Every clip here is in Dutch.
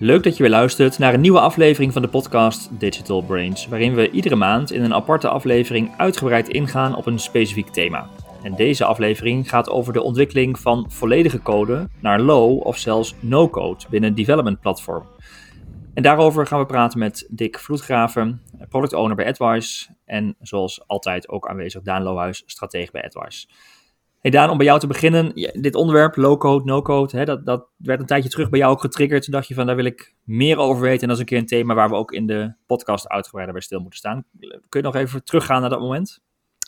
Leuk dat je weer luistert naar een nieuwe aflevering van de podcast Digital Brains, waarin we iedere maand in een aparte aflevering uitgebreid ingaan op een specifiek thema. En deze aflevering gaat over de ontwikkeling van volledige code naar low of zelfs no-code binnen development platform. En daarover gaan we praten met Dick Vloedgraven, product owner bij AdWise en zoals altijd ook aanwezig Daan Lohuis, stratege bij AdWise. Hey Daan, om bij jou te beginnen, dit onderwerp, low-code, no-code, dat, dat werd een tijdje terug bij jou ook getriggerd. Toen dacht je van, daar wil ik meer over weten. En dat is een keer een thema waar we ook in de podcast uitgebreider bij stil moeten staan. Kun je nog even teruggaan naar dat moment?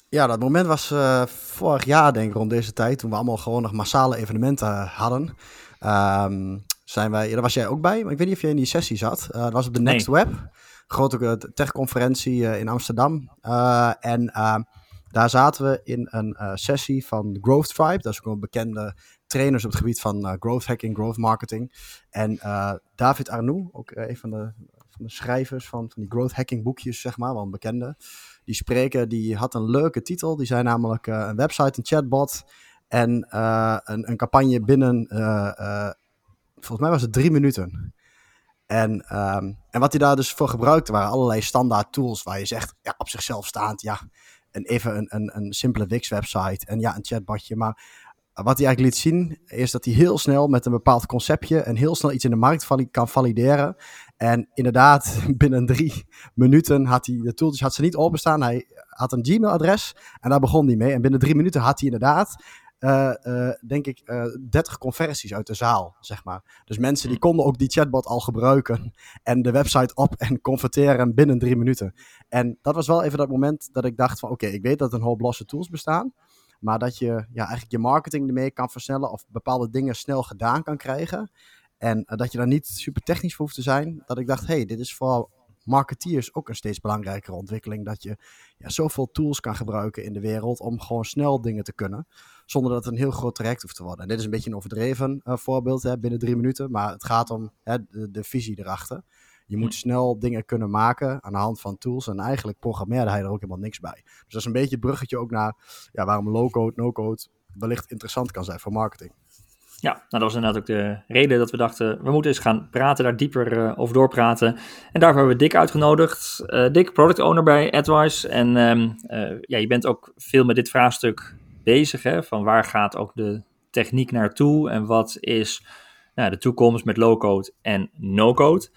Ja, dat moment was uh, vorig jaar, denk ik, rond deze tijd, toen we allemaal gewoon nog massale evenementen hadden. Um, zijn wij, ja, daar was jij ook bij, maar ik weet niet of jij in die sessie zat. Uh, dat was op de Next nee. Web, grote techconferentie uh, in Amsterdam. en ehm, daar zaten we in een uh, sessie van Growth Tribe. Dat is ook een bekende trainers op het gebied van uh, growth hacking, growth marketing. En uh, David Arnoux, ook een van de, van de schrijvers van, van die growth hacking boekjes, zeg maar, wel een bekende. Die spreker, die had een leuke titel. Die zei namelijk een website, een chatbot en een, een campagne binnen, volgens mij was het drie minuten. En, um, en wat hij daar dus voor gebruikte waren allerlei standaard tools waar je zegt, ja, op zichzelf staand, ja, en even een, een, een simpele Wix-website en ja, een chatbotje. Maar wat hij eigenlijk liet zien, is dat hij heel snel met een bepaald conceptje en heel snel iets in de markt kan valideren. En inderdaad, binnen drie minuten had hij de tooltjes had ze niet openstaan. Hij had een Gmail-adres en daar begon hij mee. En binnen drie minuten had hij inderdaad uh, uh, denk ik, uh, eh, 30 conversies uit de zaal, zeg maar. Dus mensen die hm. konden ook die chatbot al gebruiken en de website op en converteren binnen drie minuten. En dat was wel even dat moment dat ik dacht van, oké, ik weet dat er een hoop losse tools bestaan, maar dat je ja, eigenlijk je marketing ermee kan versnellen of bepaalde dingen snel gedaan kan krijgen. En dat je daar niet super technisch voor hoeft te zijn. Dat ik dacht, hey, dit is vooral marketeers ook een steeds belangrijkere ontwikkeling. Dat je ja, zoveel tools kan gebruiken in de wereld om gewoon snel dingen te kunnen. Zonder dat het een heel groot traject hoeft te worden. En dit is een beetje een overdreven uh, voorbeeld hè, binnen drie minuten. Maar het gaat om hè, de, de, visie erachter. Je moet hm. snel dingen kunnen maken aan de hand van tools. En eigenlijk programmeerde hij er ook helemaal niks bij. Dus dat is een beetje het bruggetje ook naar ja, waarom low-code, no-code wellicht interessant kan zijn voor marketing. Ja, nou, dat was inderdaad ook de reden dat we dachten, we moeten eens gaan praten, daar dieper uh, over doorpraten. En daarvoor hebben we Dick uitgenodigd. Uh, Dick, product owner bij AdWise. En um, uh, ja, je bent ook veel met dit vraagstuk bezig, hè, van waar gaat ook de techniek naartoe en wat is nou, de toekomst met low-code en no-code.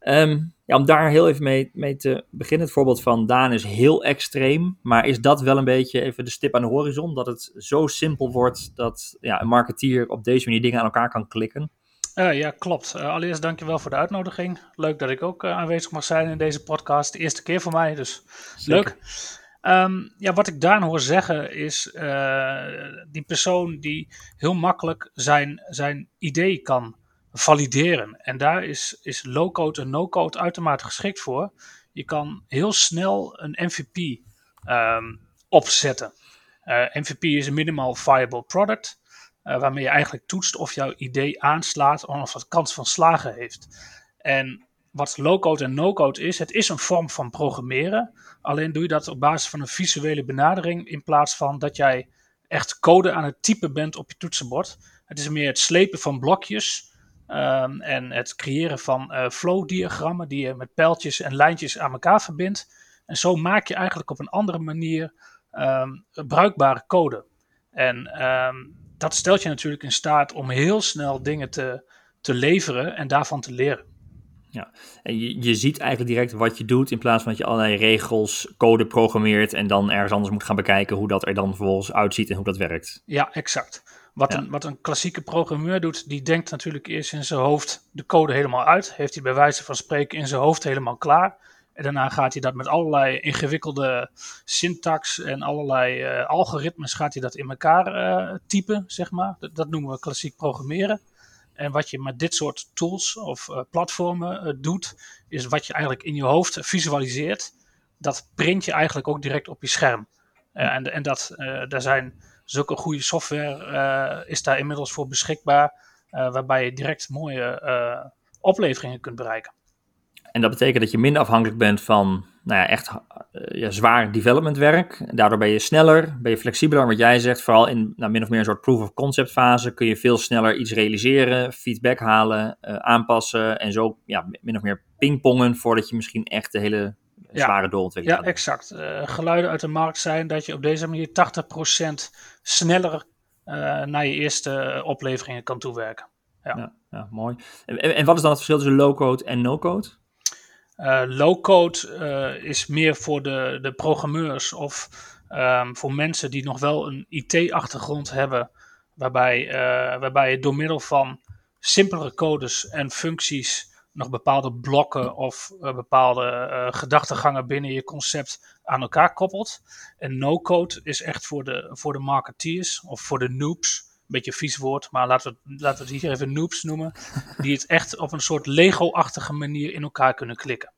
Um, ja, om daar heel even mee, mee te beginnen. Het voorbeeld van Daan is heel extreem. Maar is dat wel een beetje even de stip aan de horizon? Dat het zo simpel wordt dat ja, een marketeer op deze manier dingen aan elkaar kan klikken? Uh, ja, klopt. Uh, allereerst dankjewel voor de uitnodiging. Leuk dat ik ook uh, aanwezig mag zijn in deze podcast. De eerste keer voor mij, dus leuk. Um, ja, wat ik Daan hoor zeggen is die persoon die heel makkelijk zijn, zijn idee kan valideren. En daar is, is low-code en no-code uitermate geschikt voor. Je kan heel snel een MVP ehm, opzetten. Eh, MVP is een minimal viable product, uh, waarmee je eigenlijk toetst of jouw idee aanslaat of het kans van slagen heeft. En wat low-code en no-code is, het is een vorm van programmeren. Alleen doe je dat op basis van een visuele benadering in plaats van dat jij echt code aan het typen bent op je toetsenbord. Het is meer het slepen van blokjes Um, en het creëren van uh, flow-diagrammen die je met pijltjes en lijntjes aan elkaar verbindt. En zo maak je eigenlijk op een andere manier um, bruikbare code. En um, dat stelt je natuurlijk in staat om heel snel dingen te, te leveren en daarvan te leren. Ja, en je, je ziet eigenlijk direct wat je doet in plaats van dat je allerlei regels, code programmeert en dan ergens anders moet gaan bekijken hoe dat er dan vervolgens uitziet en hoe dat werkt. Ja, exact. Wat, een, wat een klassieke programmeur doet, die denkt natuurlijk eerst in zijn hoofd de code helemaal uit. Heeft hij bij wijze van spreken in zijn hoofd helemaal klaar. En daarna gaat hij dat met allerlei ingewikkelde syntax en allerlei uh, algoritmes gaat hij dat in elkaar uh, typen, zeg maar. Dat, dat, noemen we klassiek programmeren. En wat je met dit soort tools of uh, platformen doet, is wat je eigenlijk in je hoofd visualiseert. Dat print je eigenlijk ook direct op je scherm. en, en dat, daar zijn zulke goede software is daar inmiddels voor beschikbaar, waarbij je direct mooie opleveringen kunt bereiken. En dat betekent dat je minder afhankelijk bent van nou ja, echt uh, ja, zwaar development werk. Daardoor ben je sneller, ben je flexibeler. Wat jij zegt, vooral in nou, min of meer een soort proof of concept fase, kun je veel sneller iets realiseren, feedback halen, uh, aanpassen en zo ja, min of meer pingpongen voordat je misschien echt de hele zware doorontwikkeling Ja, exact. Uh, geluiden uit de markt zijn dat je op deze manier 80% sneller naar je eerste opleveringen kan toewerken. Ja. ja, ja mooi. En, en, wat is dan het verschil tussen low-code en no-code? Uh, Low-code uh, is meer voor de, de programmeurs of um, voor mensen die nog wel een IT-achtergrond hebben, waarbij, uh, waarbij je door middel van simpelere codes en functies nog bepaalde blokken of bepaalde gedachtegangen binnen je concept aan elkaar koppelt. En no-code is echt voor de, voor de marketeers of voor de noobs beetje vies woord, maar laten we, laten we het hier even noobs noemen, die het echt op een soort Lego-achtige manier in elkaar kunnen klikken.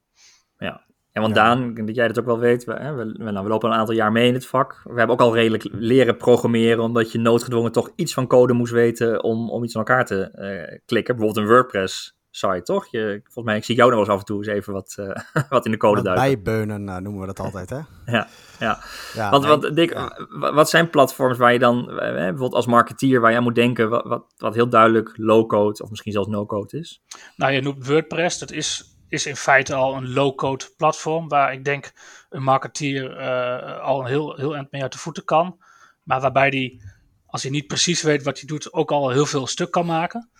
Ja, en want Daan, dat jij dat ook wel weet, we, hè, we, nou, we, lopen een aantal jaar mee in het vak. We hebben ook al redelijk leren programmeren, omdat je noodgedwongen toch iets van code moest weten om, om iets aan elkaar te uh, klikken. Bijvoorbeeld een WordPress site, toch? Je, volgens mij, ik zie jou nog wel eens af en toe eens even wat, uh, wat in de code duiken. Bijbeunen uh, noemen we dat altijd, hè? ja, ja. ja. Want, want Dick, ja. wat zijn platforms waar je dan, eh, bijvoorbeeld als marketeer, waar je aan moet denken, wat, wat, wat heel duidelijk low-code of misschien zelfs no-code is? Nou, je noemt WordPress, dat is, is in feite al een low-code platform, waar ik denk een marketeer uh, al een heel, heel eind mee uit de voeten kan. Maar waarbij die, als hij niet precies weet wat hij doet, ook al heel veel stuk kan maken.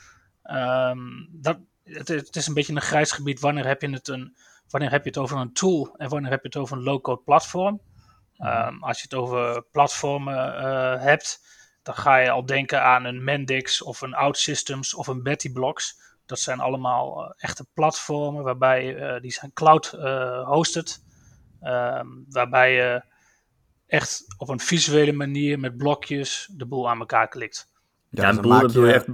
Um, dat, het, het, is een beetje een grijs gebied. Wanneer heb, je het een, wanneer heb je het over een tool en wanneer heb je het over een low-code platform? Um, als je het over platformen uh, hebt, dan ga je al denken aan een Mendix of een OutSystems of een Betty Blocks. Dat zijn allemaal uh, echte platformen waarbij uh, die zijn cloud hosted. Um, waarbij je echt op een visuele manier met blokjes de boel aan elkaar klikt. Ja, ja een boel, dat doe je echt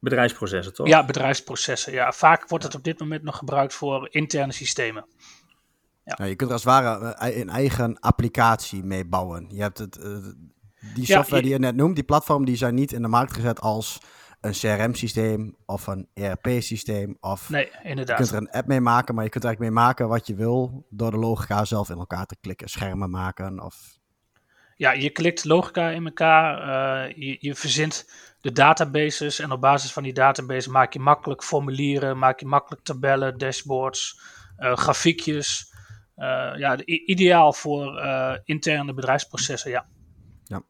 Bedrijfsprocessen, toch? Ja, bedrijfsprocessen. Ja, vaak wordt het op dit moment nog gebruikt voor interne systemen. Ja. Nou, je kunt er als het ware een eigen applicatie mee bouwen. Je hebt het, uh, die software ja, je... die je net noemt, die platform, die zijn niet in de markt gezet als een CRM-systeem of een ERP-systeem. Of nee, inderdaad. Je kunt er een app mee maken, maar je kunt er eigenlijk mee maken wat je wil door de logica zelf in elkaar te klikken. Schermen maken of... Ja, je klikt logica in elkaar. Uh, je, je verzint de databases. En op basis van die database maak je makkelijk formulieren, maak je makkelijk tabellen, dashboards, uh, grafiekjes. Uh, ja, ideaal voor interne bedrijfsprocessen, ja. ja.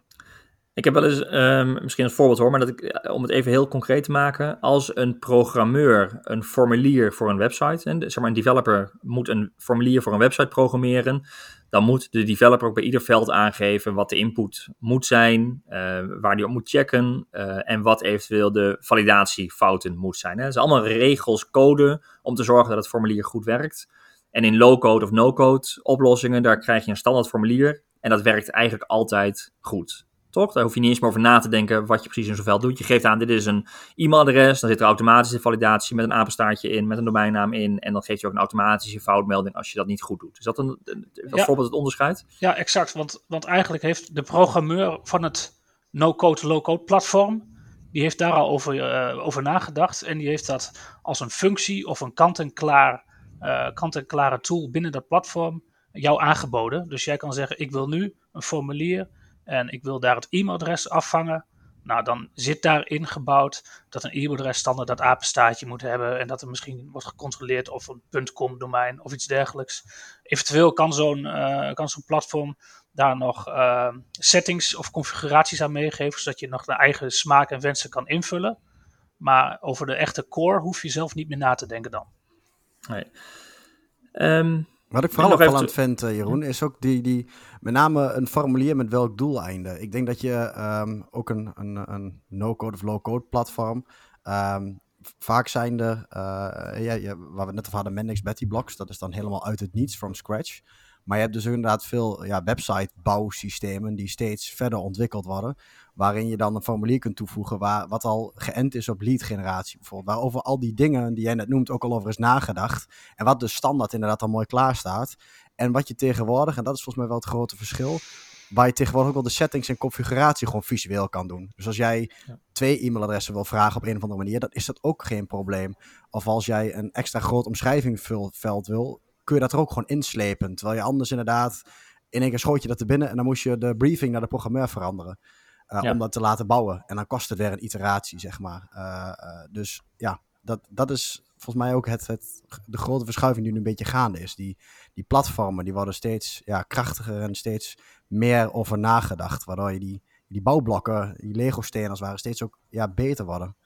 Ik heb wel eens, um, misschien een voorbeeld hoor, maar dat ik, om het even heel concreet te maken. Als een programmeur een formulier voor een website, en zeg maar een developer moet een formulier voor een website programmeren, dan moet de developer ook bij ieder veld aangeven wat de input moet zijn, uh, waar die op moet checken uh, en wat eventueel de validatiefouten moet zijn. Hè. Dat zijn allemaal regels, code om te zorgen dat het formulier goed werkt. En in low-code of no-code oplossingen, daar krijg je een standaard formulier en dat werkt eigenlijk altijd goed. Toch? Daar hoef je niet eens meer over na te denken wat je precies in zo'n veld doet. Je geeft aan, dit is een e-mailadres. Dan zit er automatische validatie met een apenstaartje in, met een domeinnaam in. En dan geeft je ook een automatische foutmelding als je dat niet goed doet. Is dat een, ja. voorbeeld het onderscheid? Ja, exact. Want, want eigenlijk heeft de programmeur van het no-code, low-code platform, die heeft daar al over, uh, over nagedacht. En die heeft dat als een functie of een kant-en-klaar, uh, kant-en-klare tool binnen dat platform jou aangeboden. Dus jij kan zeggen, ik wil nu een formulier en ik wil daar het e-mailadres afvangen. Nou, dan zit daar ingebouwd dat een e-mailadres standaard dat apenstaartje moet hebben en dat er misschien wordt gecontroleerd of een .com domein of iets dergelijks. Eventueel kan zo'n uh, kan zo'n platform daar nog uh, settings of configuraties aan meegeven, zodat je nog de eigen smaak en wensen kan invullen. Maar over de echte core hoef je zelf niet meer na te denken dan. Nee. Um, wat ik vooral opvallend vind, uh, Jeroen, is ook die, die, met name een formulier met welk doeleinde. Ik denk dat je um, ook een, een, een no-code of low-code platform, um, vaak zijn de, uh, ja, waar we net over hadden, Mendix Betty Blocks, dat is dan helemaal uit het niets, from scratch. Maar je hebt dus inderdaad veel ja, website bouwsystemen die steeds verder ontwikkeld worden. Waarin je dan een formulier kunt toevoegen waar, wat al geënt is op lead generatie bijvoorbeeld. Waarover al die dingen die jij net noemt ook al over is nagedacht. En wat dus standaard inderdaad al mooi klaar staat. En wat je tegenwoordig, en dat is volgens mij wel het grote verschil. waar je tegenwoordig ook wel de settings en configuratie gewoon visueel kan doen. Dus als jij twee e-mailadressen wil vragen op een of andere manier, dan is dat ook geen probleem. Of als jij een extra groot omschrijvingveld wil, kun je dat er ook gewoon inslepen. Terwijl je anders inderdaad in één keer schoot je dat er binnen en dan moest je de briefing naar de programmeur veranderen. Uh, Om dat te laten bouwen. En dan kost het weer een iteratie, zeg maar. Uh, dus ja, dat, dat is volgens mij ook het, het, de grote verschuiving die nu een beetje gaande is. Die, die platformen die worden steeds ja, krachtiger en steeds meer over nagedacht. Waardoor je die, die bouwblokken, die Lego-stenen als het ware, steeds ook ja, beter worden.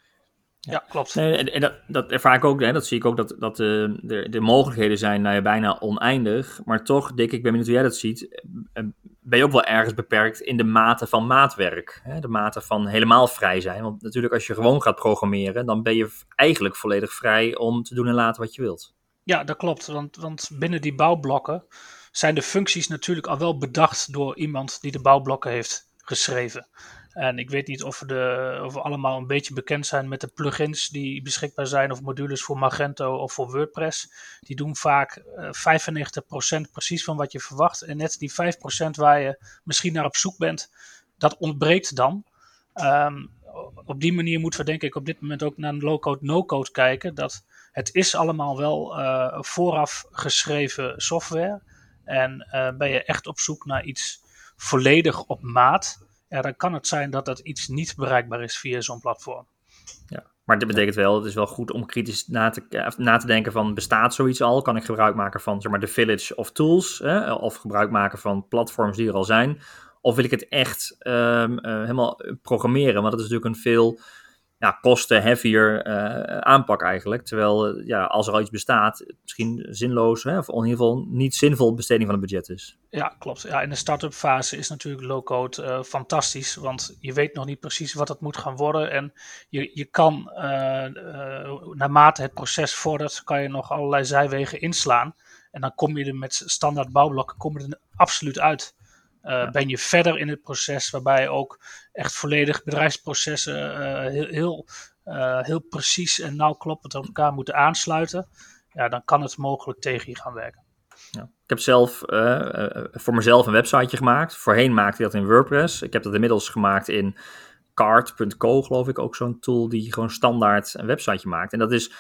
Ja, klopt. Nee, en, dat, dat ervaar ik ook, hè, dat zie ik ook, dat, dat de, de, de mogelijkheden zijn nou ja, bijna oneindig. Maar toch, Dick, ik ben benieuwd hoe jij dat ziet, eh, ben je ook wel ergens beperkt in de mate van maatwerk. Hè? De mate van helemaal vrij zijn. Want natuurlijk als je gewoon gaat programmeren, dan ben je eigenlijk volledig vrij om te doen en laten wat je wilt. Ja, dat klopt. Want, want binnen die bouwblokken zijn de functies natuurlijk al wel bedacht door iemand die de bouwblokken heeft geschreven. En ik weet niet of de, of we allemaal een beetje bekend zijn met de plugins die beschikbaar zijn, of modules voor Magento of voor WordPress. Die doen vaak uh, eh, 95% precies van wat je verwacht. En net die 5% waar je misschien naar op zoek bent, dat ontbreekt dan. Um, op die manier moeten we denk ik op dit moment ook naar een low-code, no-code kijken. Dat het is allemaal wel uh, vooraf geschreven software. En uh, ben je echt op zoek naar iets volledig op maat ja, dan kan het zijn dat dat iets niet bereikbaar is via zo'n platform. Ja, maar dit betekent wel, het is wel goed om kritisch na te, na te denken van, bestaat zoiets al? Kan ik gebruik maken van, zeg maar, de village of tools? Hè? Of gebruik maken van platforms die er al zijn? Of wil ik het echt um, uh, helemaal programmeren? Want dat is natuurlijk een veel ja, kosten heavier uh, aanpak eigenlijk. Terwijl uh, ja, als er al iets bestaat, misschien zinloos, hè, of in ieder geval niet zinvol besteding van het budget is. Ja, klopt. Ja, in de start-up fase is natuurlijk low-code uh, fantastisch, want je weet nog niet precies wat het moet gaan worden. En je, je kan, naarmate het proces vordert, kan je nog allerlei zijwegen inslaan. En dan kom je er met standaard bouwblokken kom je er absoluut uit. Uh, Ben je verder in het proces, waarbij ook echt volledig bedrijfsprocessen uh, heel, heel, uh, heel precies en nauwkloppend op elkaar moeten aansluiten, ja, dan kan het mogelijk tegen je gaan werken. Ja. Ik heb zelf voor mezelf een websiteje gemaakt. Voorheen maakte ik dat in WordPress. Ik heb dat inmiddels gemaakt in card.co, geloof ik, ook zo'n tool die gewoon standaard een websiteje maakt. En dat is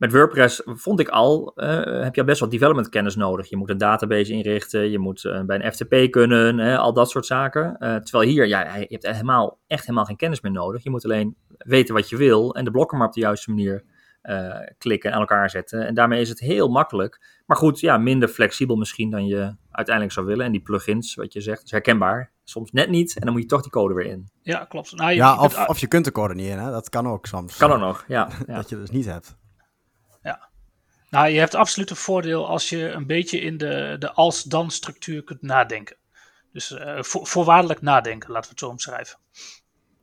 met WordPress vond ik al, uh, heb je al best wel development kennis nodig. Je moet een database inrichten, je moet uh, bij een FTP kunnen, hè, al dat soort zaken. Uh, terwijl hier, ja, je hebt helemaal, echt helemaal geen kennis meer nodig. Je moet alleen weten wat je wil en de blokken maar op de juiste manier klikken en aan elkaar zetten. En daarmee is het heel makkelijk. Maar goed, ja, minder flexibel misschien dan je uiteindelijk zou willen. En die plugins, wat je zegt, is herkenbaar. Soms net niet en dan moet je toch die code weer in. Ja, klopt. Nou, je, ja, of, of je kunt de code niet in, hè? dat kan ook soms. Kan ook nog, ja. ja. dat je dus niet hebt. Nou, je hebt absoluut een voordeel als je een beetje in de, de als-dan structuur kunt nadenken. Dus uh, voorwaardelijk nadenken, laten we het zo omschrijven.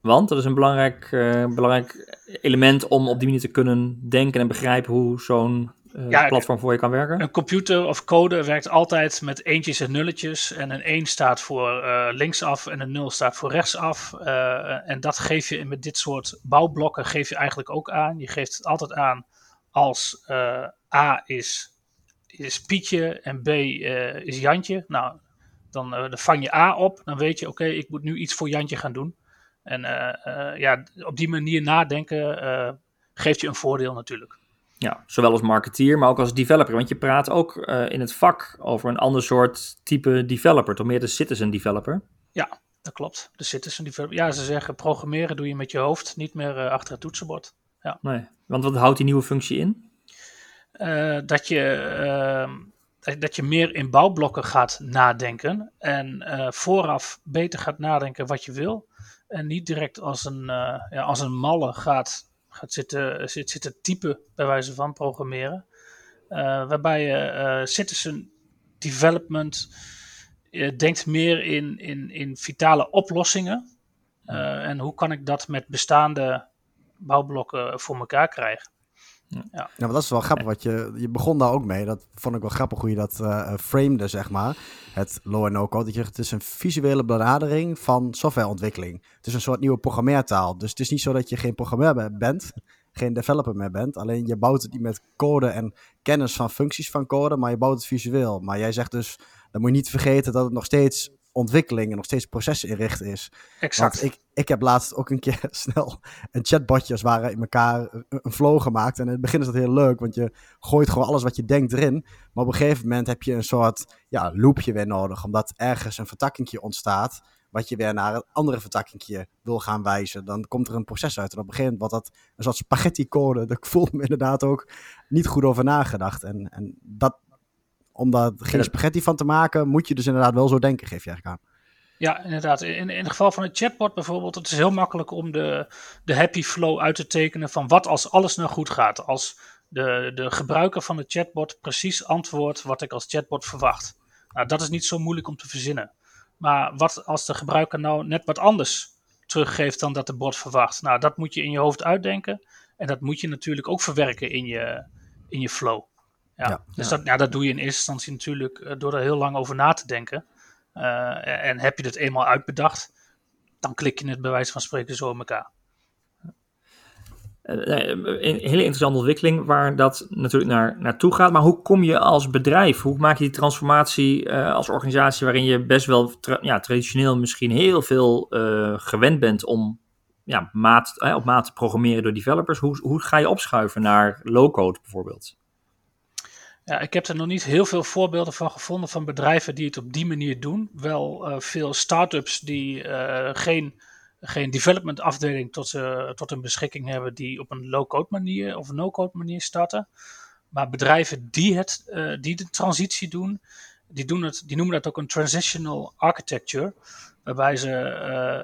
Want dat is een belangrijk, uh, belangrijk element om op die manier te kunnen denken en begrijpen hoe zo'n uh, ja, platform voor je kan werken. Een computer of code werkt altijd met eentjes en nulletjes. En een 1 staat voor linksaf en een 0 staat voor rechtsaf. en dat geef je met dit soort bouwblokken geef je eigenlijk ook aan. Je geeft het altijd aan als A is, is Pietje en B uh, is Jantje. Nou, dan, uh, dan, vang je A op. Dan weet je, oké, okay, ik moet nu iets voor Jantje gaan doen. En ja, op die manier nadenken geeft je een voordeel natuurlijk. Ja, zowel als marketeer, maar ook als developer. Want je praat ook in het vak over een ander soort type developer, toch meer de citizen developer. Ja, dat klopt. De citizen developer. Ja, ze zeggen programmeren doe je met je hoofd, niet meer achter het toetsenbord. Ja. Nee, want wat houdt die nieuwe functie in? uh, dat, je, uh, dat je meer in bouwblokken gaat nadenken. En uh, vooraf beter gaat nadenken wat je wil. En niet direct als een, ja, als een malle gaat, gaat zitten, zit, zitten typen, bij wijze van programmeren. waarbij je citizen development denkt meer in, in, in vitale oplossingen. en hoe kan ik dat met bestaande bouwblokken voor elkaar krijgen? Ja. ja, maar dat is wel grappig. Wat je, je begon daar ook mee. Dat vond ik wel grappig hoe je dat uh, framede, zeg maar. Het low no code. Dat je, het is een visuele benadering van softwareontwikkeling. Het is een soort nieuwe programmeertaal. Dus het is niet zo dat je geen programmeur bent, geen developer meer bent. Alleen je bouwt het niet met code en kennis van functies van code, maar je bouwt het visueel. Maar jij zegt dus, dan moet je niet vergeten dat het nog steeds ontwikkeling en nog steeds processen inrichten is. Exact. Want ik, ik heb laatst ook een keer snel een chatbotje als ware in elkaar een flow gemaakt. En in het begin is dat heel leuk, want je gooit gewoon alles wat je denkt erin. Maar op een gegeven moment heb je een soort ja, loopje weer nodig, omdat ergens een vertakkingje ontstaat wat je weer naar een andere vertakkingje wil gaan wijzen. Dan komt er een proces uit. En op een gegeven moment wordt dat een soort spaghetti-code. Daar voel me inderdaad ook niet goed over nagedacht. En, en dat, om daar geen spaghetti van te maken, moet je dus inderdaad wel zo denken, geef je eigenlijk aan. Ja, inderdaad. In, in het geval van een chatbot bijvoorbeeld, het is heel makkelijk om de, de happy flow uit te tekenen van wat als alles nou goed gaat. Als de, de gebruiker van de chatbot precies antwoordt wat ik als chatbot verwacht. Nou, dat is niet zo moeilijk om te verzinnen. Maar wat als de gebruiker nou net wat anders teruggeeft dan dat de bot verwacht? Nou, dat moet je in je hoofd uitdenken. En dat moet je natuurlijk ook verwerken in je, in je flow. Ja, dus Dat, ja, dat doe je in eerste instantie natuurlijk eh, door er heel lang over na te denken. Uh, en heb je het eenmaal uitbedacht, dan klik je het bij wijze van spreken zo in elkaar. Eh, een hele interessante ontwikkeling waar dat natuurlijk naar, naartoe gaat. Maar hoe kom je als bedrijf, hoe maak je die transformatie uh, als organisatie waarin je best wel ja, traditioneel misschien heel veel uh, gewend bent om ja, maat, op maat te programmeren door developers. Hoe, hoe ga je opschuiven naar low-code bijvoorbeeld? Ja, ik heb er nog niet heel veel voorbeelden van gevonden van bedrijven die het op die manier doen. Wel veel start-ups die geen geen development afdeling tot, uh, tot hun beschikking hebben die op een low-code manier of no-code manier starten. Maar bedrijven die, het, die de transitie doen, die, doen het, die noemen dat ook een transitional architecture. Waarbij ze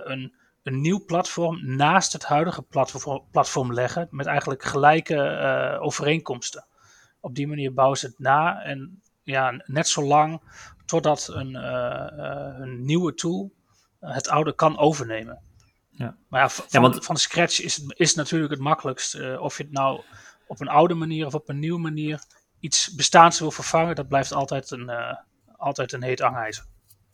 een, een nieuw platform naast het huidige platform, platform leggen met eigenlijk gelijke overeenkomsten. Op die manier bouwen ze het na en ja, net zo lang totdat een, een nieuwe tool het oude kan overnemen. Ja. Maar ja, van, ja, want... van scratch is, is natuurlijk het makkelijkst. Uh, of je het nou op een oude manier of op een nieuwe manier iets bestaans wil vervangen, dat blijft altijd een, uh, altijd een heet angijzer.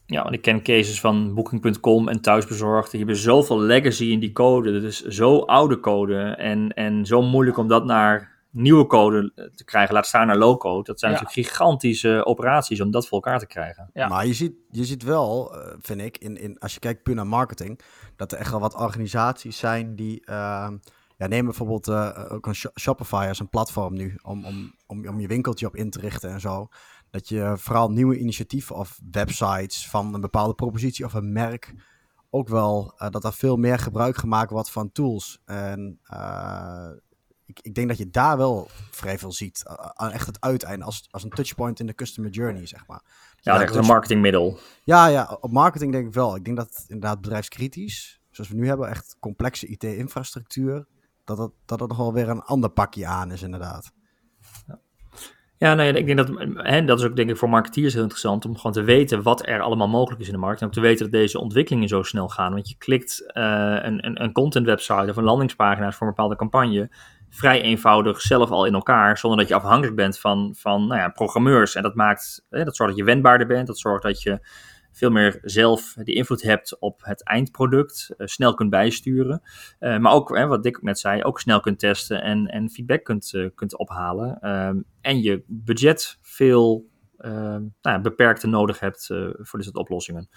Ja, want ik ken cases van Booking.com en thuisbezorgd. Die hebben zoveel legacy in die code. Dat is zo oude code en, en zo moeilijk om dat naar nieuwe code te krijgen, laat staan naar low-code. Dat zijn natuurlijk gigantische operaties om dat voor elkaar te krijgen. Ja. Maar je ziet, je ziet wel, uh, vind ik, in, in, als je kijkt puur naar marketing, dat er echt wel wat organisaties zijn die... Uh, ja, neem bijvoorbeeld uh, ook een Shopify als een platform nu om, om, om, om je winkeltje op in te richten en zo. Dat je vooral nieuwe initiatieven of websites van een bepaalde propositie of een merk ook wel uh, dat er veel meer gebruik gemaakt wordt van tools. En uh, ik, ik denk dat je daar wel vrij veel ziet. Aan echt het uiteinde, als, als een touchpoint in de customer journey, zeg maar. Ja, dat is een marketingmiddel. Ja, ja, op marketing denk ik wel. Ik denk dat inderdaad bedrijfskritisch, zoals we nu hebben, echt complexe IT-infrastructuur, dat het, dat het nog wel weer een ander pakje aan is, inderdaad. Ja. Nee, ik denk dat, hè, dat is ook denk ik voor marketeers heel interessant om gewoon te weten wat er allemaal mogelijk is in de markt. En ook te weten dat deze ontwikkelingen zo snel gaan. Want je klikt uh, een, een, een content website of een landingspagina's voor een bepaalde campagne vrij eenvoudig zelf al in elkaar, zonder dat je afhankelijk bent van, van nou ja, programmeurs. En dat maakt, dat zorgt dat je wendbaarder bent, dat zorgt dat je veel meer zelf die invloed hebt op het eindproduct, uh, snel kunt bijsturen. Uh, maar ook, wat Dick net zei, ook snel kunt testen en, en feedback kunt, uh, kunt ophalen. Um, en je budget veel ehm, nou ja, beperkter nodig hebt voor dit soort oplossingen.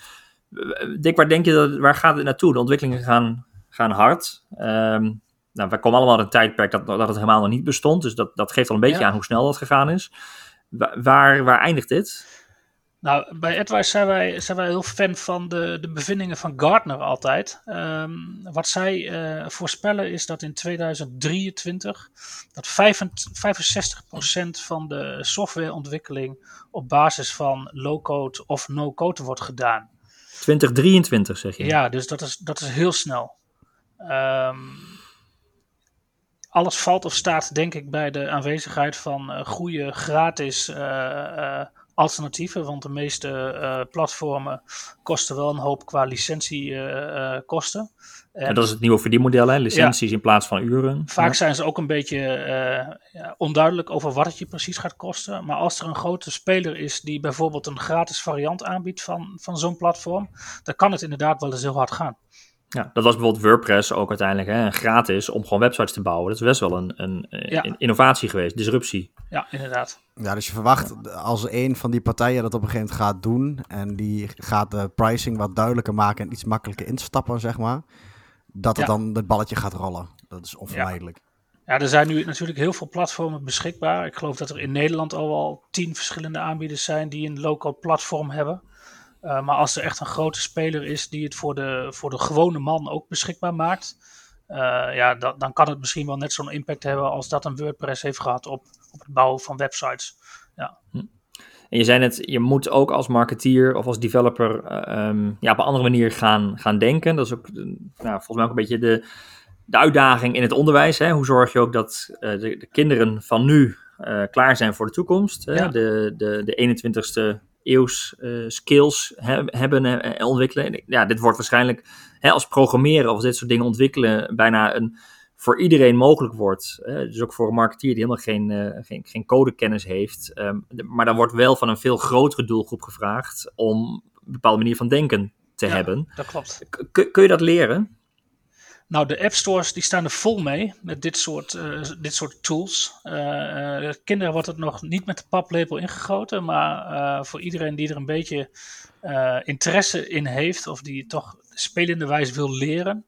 Dick, waar denk je dat, waar gaat het naartoe? De ontwikkelingen gaan, gaan hard. Um, nou, wij komen allemaal uit een tijdperk dat, dat het helemaal nog niet bestond. Dus dat, dat geeft al een beetje aan hoe snel dat gegaan is. Waar, waar eindigt dit? Nou, bij AdWise zijn wij, zijn wij heel fan van de, de bevindingen van Gartner altijd. Um, wat zij uh, voorspellen is dat in 2023 dat 65% van de softwareontwikkeling op basis van low-code of no-code wordt gedaan. 2023 zeg je? Ja, dus dat is, dat is heel snel. Um, alles valt of staat, denk ik, bij de aanwezigheid van uh, goede gratis uh, uh, alternatieven. Want de meeste platformen kosten wel een hoop qua licentiekosten. En, en dat is het nieuwe verdienmodel, hè? licenties ja, in plaats van uren. Vaak ja. zijn ze ook een beetje ja, onduidelijk over wat het je precies gaat kosten. Maar als er een grote speler is die bijvoorbeeld een gratis variant aanbiedt van, van zo'n platform, dan kan het inderdaad wel eens heel hard gaan. Ja, dat was bijvoorbeeld WordPress ook uiteindelijk hè, gratis om gewoon websites te bouwen. Dat is best wel een, een, een innovatie geweest, disruptie. Ja, inderdaad. Ja, dus je verwacht als een van die partijen dat op een gegeven moment gaat doen en die gaat de pricing wat duidelijker maken en iets makkelijker instappen, zeg maar, dat het dan het balletje gaat rollen. Dat is onvermijdelijk. Ja. er zijn nu natuurlijk heel veel platformen beschikbaar. Ik geloof dat er in Nederland al wel tien verschillende aanbieders zijn die een local platform hebben. Eh, maar als er echt een grote speler is die het voor de, voor de gewone man ook beschikbaar maakt, uh, ja, dat, dan kan het misschien wel net zo'n impact hebben als dat een WordPress heeft gehad op, op het bouwen van websites. Ja. Hm. En je zei net, je moet ook als marketeer of als developer uh, ja, op een andere manier gaan, gaan denken. Dat is ook nou, volgens mij ook een beetje de, de uitdaging in het onderwijs. Hè? Hoe zorg je ook dat de, de, kinderen van nu klaar zijn voor de toekomst? Hè? De, de, de 21ste eeuws uh, skills hebben en ontwikkelen. Ja, dit wordt waarschijnlijk hè, als programmeren of dit soort dingen ontwikkelen bijna een voor iedereen mogelijk wordt. dus ook voor een marketeer die helemaal geen, uh, geen, geen codekennis heeft. Um, maar dan wordt wel van een veel grotere doelgroep gevraagd om een bepaalde manier van denken te ja, hebben. Dat klopt. kun je dat leren? Nou, de app stores die staan er vol mee met dit soort, uh, dit soort tools. Uh, kinderen wordt het nog niet met de paplepel ingegoten, maar voor iedereen die er een beetje interesse in heeft of die toch spelende wijze wil leren,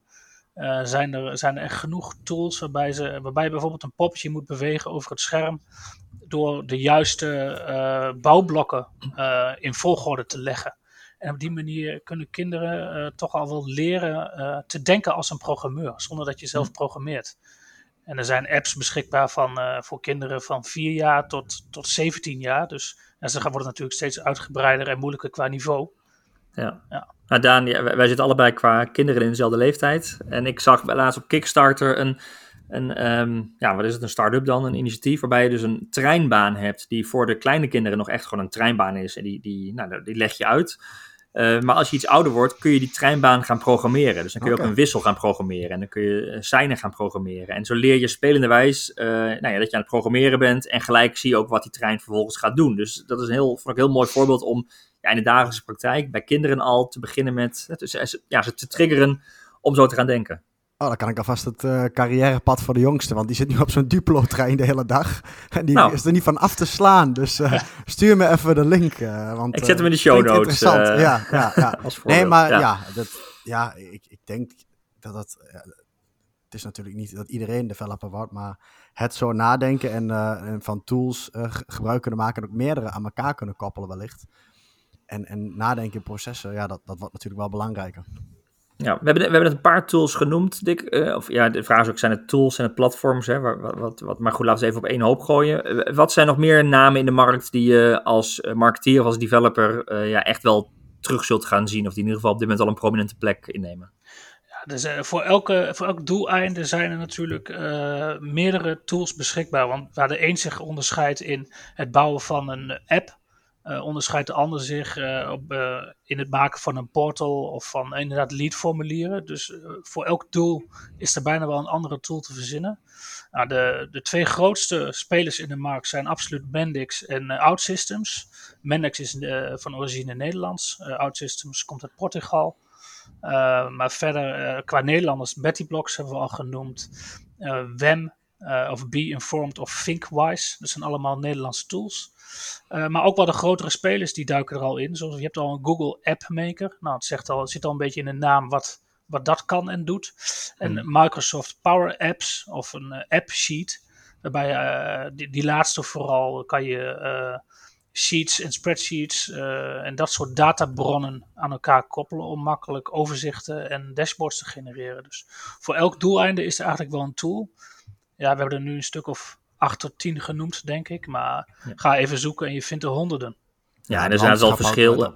zijn, er, zijn er echt genoeg tools waarbij, ze, waarbij bijvoorbeeld een poppetje moet bewegen over het scherm door de juiste bouwblokken in volgorde te leggen. En op die manier kunnen kinderen uh, toch al wel leren uh, te denken als een programmeur, zonder dat je zelf hm. programmeert. En er zijn apps beschikbaar van, uh, voor kinderen van 4 jaar tot, tot 17 jaar. Dus ja, ze worden natuurlijk steeds uitgebreider en moeilijker qua niveau. Ja. ja. Nou, Daan, wij zitten allebei qua kinderen in dezelfde leeftijd. En ik zag laatst op Kickstarter een, een um, ja, wat is het, een start-up dan, een initiatief waarbij je dus een treinbaan hebt die voor de kleine kinderen nog echt gewoon een treinbaan is. En die, die, nou, die leg je uit. Uh, maar als je iets ouder wordt, kun je die treinbaan gaan programmeren. Dus dan kun je ook een wissel gaan programmeren. En dan kun je uh, seinen gaan programmeren. En zo leer je spelende wijs uh, nou ja, dat je aan het programmeren bent. En gelijk zie je ook wat die trein vervolgens gaat doen. Dus dat is een heel, vond ik een heel mooi voorbeeld om ja, in de dagelijkse praktijk bij kinderen al te beginnen met ja, ze te triggeren om zo te gaan denken. Oh, dan kan ik alvast het uh, carrièrepad voor de jongste. Want die zit nu op zo'n Duplo-trein de hele dag. En die nou. is er niet van af te slaan. Dus uh, stuur me even de link. Uh, want, ik zet hem in de show notes. Interessant. ja, ja, ja. nee, maar ja, ja, dat, ja ik, ik denk dat dat... het is natuurlijk niet dat iedereen developer wordt. Maar het zo nadenken en, en van tools gebruik kunnen maken... en ook meerdere aan elkaar kunnen koppelen wellicht. En, en nadenken in processen, ja, dat, dat wordt natuurlijk wel belangrijker. Ja, we hebben, we hebben net een paar tools genoemd, Dick. Uh, of ja, de vraag is ook, zijn het tools en het platforms? Hè? Wat, wat, wat, maar goed, laten we even op één hoop gooien. Eh, wat zijn nog meer namen in de markt die je als eh, marketeer of als developer ja, echt wel terug zult gaan zien? Of die in ieder geval op dit moment al een prominente plek innemen? Ja, dus, voor, elke, voor elk doeleinde zijn er natuurlijk meerdere tools beschikbaar. Want waar de een zich onderscheidt in het bouwen van een app onderscheidt de ander zich uh, op, uh, in het maken van een portal of van inderdaad leadformulieren. Dus voor elk doel is er bijna wel een andere tool te verzinnen. Nou, de, de twee grootste spelers in de markt zijn absoluut Mendix en OutSystems. Mendix is van origine Nederlands, OutSystems komt uit Portugal. maar verder qua Nederlanders, BettyBlocks hebben we al genoemd. WEM of Be Informed of ThinkWise, dat zijn allemaal Nederlandse tools. Uh, maar ook wel de grotere spelers die duiken er al in. Zoals je hebt al een Google App Maker. Nou, het, zegt al, het zit al een beetje in de naam wat, wat dat kan en doet. En hmm. Microsoft Power Apps of een uh, app sheet. Waarbij die, die, laatste vooral kan je sheets en spreadsheets en dat soort databronnen aan elkaar koppelen om makkelijk overzichten en dashboards te genereren. Dus voor elk doeleinde is er eigenlijk wel een tool. Ja, we hebben er nu een stuk of 8 tot 10 genoemd, denk ik. Maar ga even zoeken en je vindt er honderden. Ja, en er zijn al verschil.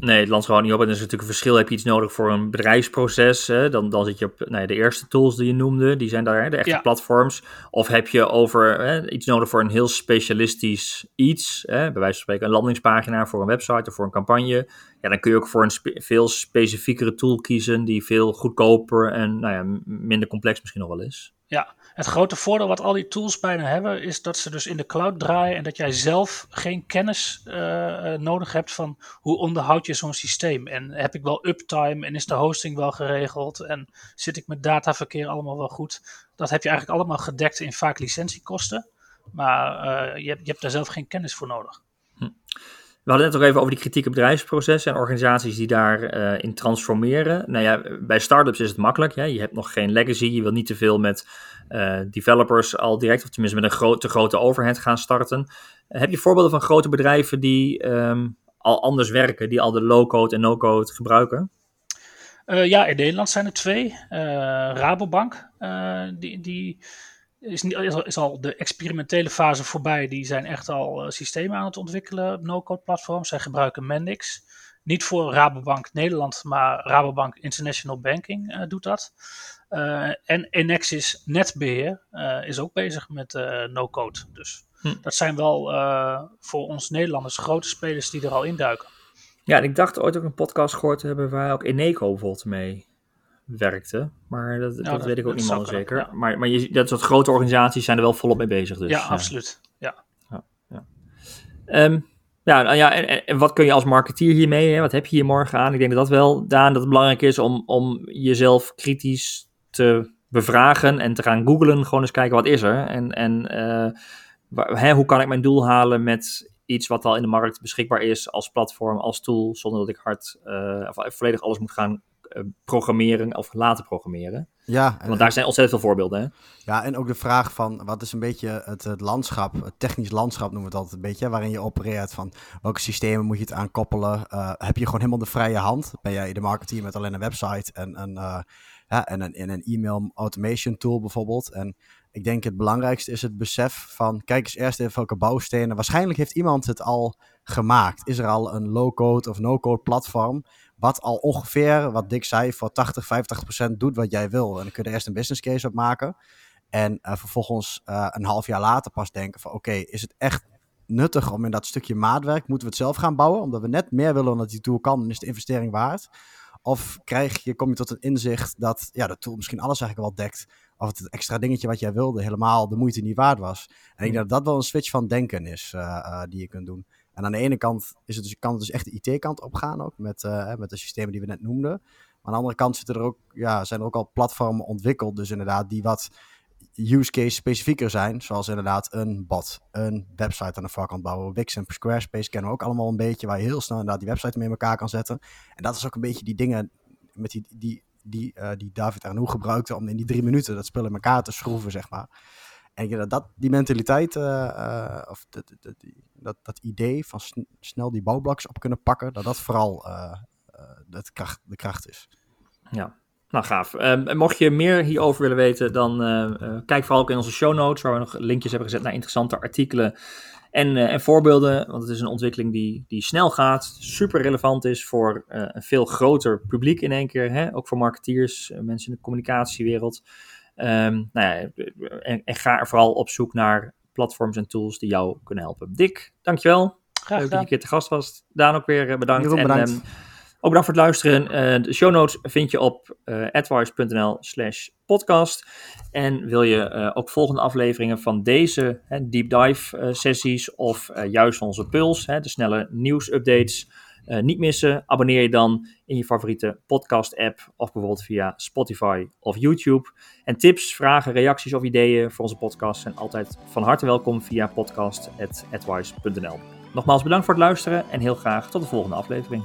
Nee, het land gewoon niet op. En er is natuurlijk een verschil. Heb je iets nodig voor een bedrijfsproces? Hè? Dan, dan zit je op nou ja, de eerste tools die je noemde. Die zijn daar, hè, de echte platforms. Of heb je over hè, iets nodig voor een heel specialistisch iets? Hè? Bij wijze van spreken een landingspagina voor een website of voor een campagne. Ja, dan kun je ook voor een veel specifiekere tool kiezen. Die veel goedkoper en nou ja, minder complex misschien nog wel is. Ja, Het grote voordeel wat al die tools bijna hebben, is dat ze dus in de cloud draaien en dat jij zelf geen kennis uh, nodig hebt van hoe onderhoud je zo'n systeem. En heb ik wel uptime en is de hosting wel geregeld en zit ik met dataverkeer allemaal wel goed. Dat heb je eigenlijk allemaal gedekt in vaak licentiekosten, maar uh, je, hebt, je hebt daar zelf geen kennis voor nodig. Hm. We hadden net ook even over die kritieke bedrijfsprocessen en organisaties die daarin in transformeren. Nou ja, bij startups is het makkelijk. Ja? Je hebt nog geen legacy, je wil niet te veel met uh, developers al direct, of tenminste met een te grote overhead gaan starten. Heb je voorbeelden van grote bedrijven die um, al anders werken, die al de low-code en no-code gebruiken? ja, in Nederland zijn er twee. Rabobank, die, die is, niet, is, al de experimentele fase voorbij. Die zijn echt al systemen aan het ontwikkelen op no-code platforms. Zij gebruiken Mendix. Niet voor Rabobank Nederland, maar Rabobank International Banking doet dat. Uh, en Enexis Netbeheer is ook bezig met no-code. Dus hm. dat zijn wel voor ons Nederlanders grote spelers die er al induiken. Ja, en ik dacht ooit ook een podcast gehoord te hebben waar ook Eneco bijvoorbeeld mee werkte. Maar dat, dat, weet ik ook niet meer zeker. Maar, maar je, dat soort grote organisaties zijn er wel volop mee bezig. Dus, ja, absoluut. Ja. Ja, ja. Um, ja, nou ja en, en, wat kun je als marketeer hiermee? Hè? Wat heb je hier morgen aan? Ik denk dat dat wel, Daan, dat het belangrijk is om, om jezelf kritisch te bevragen en te gaan googlen. Gewoon eens kijken, wat is er? En, en uh, hè, hoe kan ik mijn doel halen met iets wat al in de markt beschikbaar is als platform, als tool, zonder dat ik hard uh, of volledig alles moet gaan eh, programmeren of laten programmeren. Ja, Want daar zijn ontzettend veel voorbeelden. Hè? Ja, en ook de vraag van wat is een beetje het, het, landschap, het technisch landschap noemen we het altijd een beetje, waarin je opereert van welke systemen moet je het aan koppelen. Uh, heb je gewoon helemaal de vrije hand? Ben jij de marketeer met alleen een website en, een, en, een, en een e-mail automation tool bijvoorbeeld? En ik denk het belangrijkste is het besef van, kijk eens eerst even welke bouwstenen. Waarschijnlijk heeft iemand het al gemaakt. Is er al een low-code of no-code platform wat al ongeveer, wat Dick zei, voor 80, 50 procent doet wat jij wil. En dan kun je er eerst een business case op maken. En uh, vervolgens uh, een half jaar later pas denken van oké, is het echt nuttig om in dat stukje maatwerk, moeten we het zelf gaan bouwen, omdat we net meer willen dan dat die tool kan, dan is de investering waard. Of krijg je, kom je tot een inzicht dat ja, de tool misschien alles eigenlijk wel dekt. Of het extra dingetje wat jij wilde helemaal de moeite niet waard was. En ik denk dat dat wel een switch van denken is uh, die je kunt doen. En aan de ene kant is het dus, kan het dus echt de IT-kant op gaan, ook met, uh, met de systemen die we net noemden. Maar aan de andere kant zitten er ook, ja, zijn er ook al platformen ontwikkeld, dus inderdaad, die wat use case specifieker zijn. Zoals inderdaad een bot, een website aan de voorkant bouwen. Wix en Squarespace kennen we ook allemaal een beetje, waar je heel snel inderdaad die website mee in elkaar kan zetten. En dat is ook een beetje die dingen met die, die, die, uh, die David Arnoux gebruikte om in die drie minuten dat spul in elkaar te schroeven, zeg maar. En ik dat, dat die mentaliteit, uh, of dat, dat, dat, dat idee van snel die bouwblokjes op kunnen pakken, dat dat vooral dat kracht, de kracht is. Ja, nou gaaf. Um, mocht je meer hierover willen weten, dan kijk vooral ook in onze show notes, waar we nog linkjes hebben gezet naar interessante artikelen en, en voorbeelden. Want het is een ontwikkeling die, die snel gaat, super relevant is voor een veel groter publiek in één keer. Hè? Ook voor marketeers, mensen in de communicatiewereld. Um, nou ja, en, en, ga er vooral op zoek naar platforms en tools die jou kunnen helpen. Dick, dankjewel. Graag Leuk dat je een keer te gast was. Daan ook weer eh, bedankt. en. Um, ook bedankt voor het luisteren. Uh, de show notes vind je op uh, advice.nl slash podcast. En wil je uh, ook volgende afleveringen van deze deep dive sessies of juist onze puls, de snelle nieuwsupdates niet missen. Abonneer je dan in je favoriete podcast-app of bijvoorbeeld via Spotify of YouTube. En tips, vragen, reacties of ideeën voor onze podcast zijn altijd van harte welkom via podcast.advice.nl. Nogmaals bedankt voor het luisteren en heel graag tot de volgende aflevering.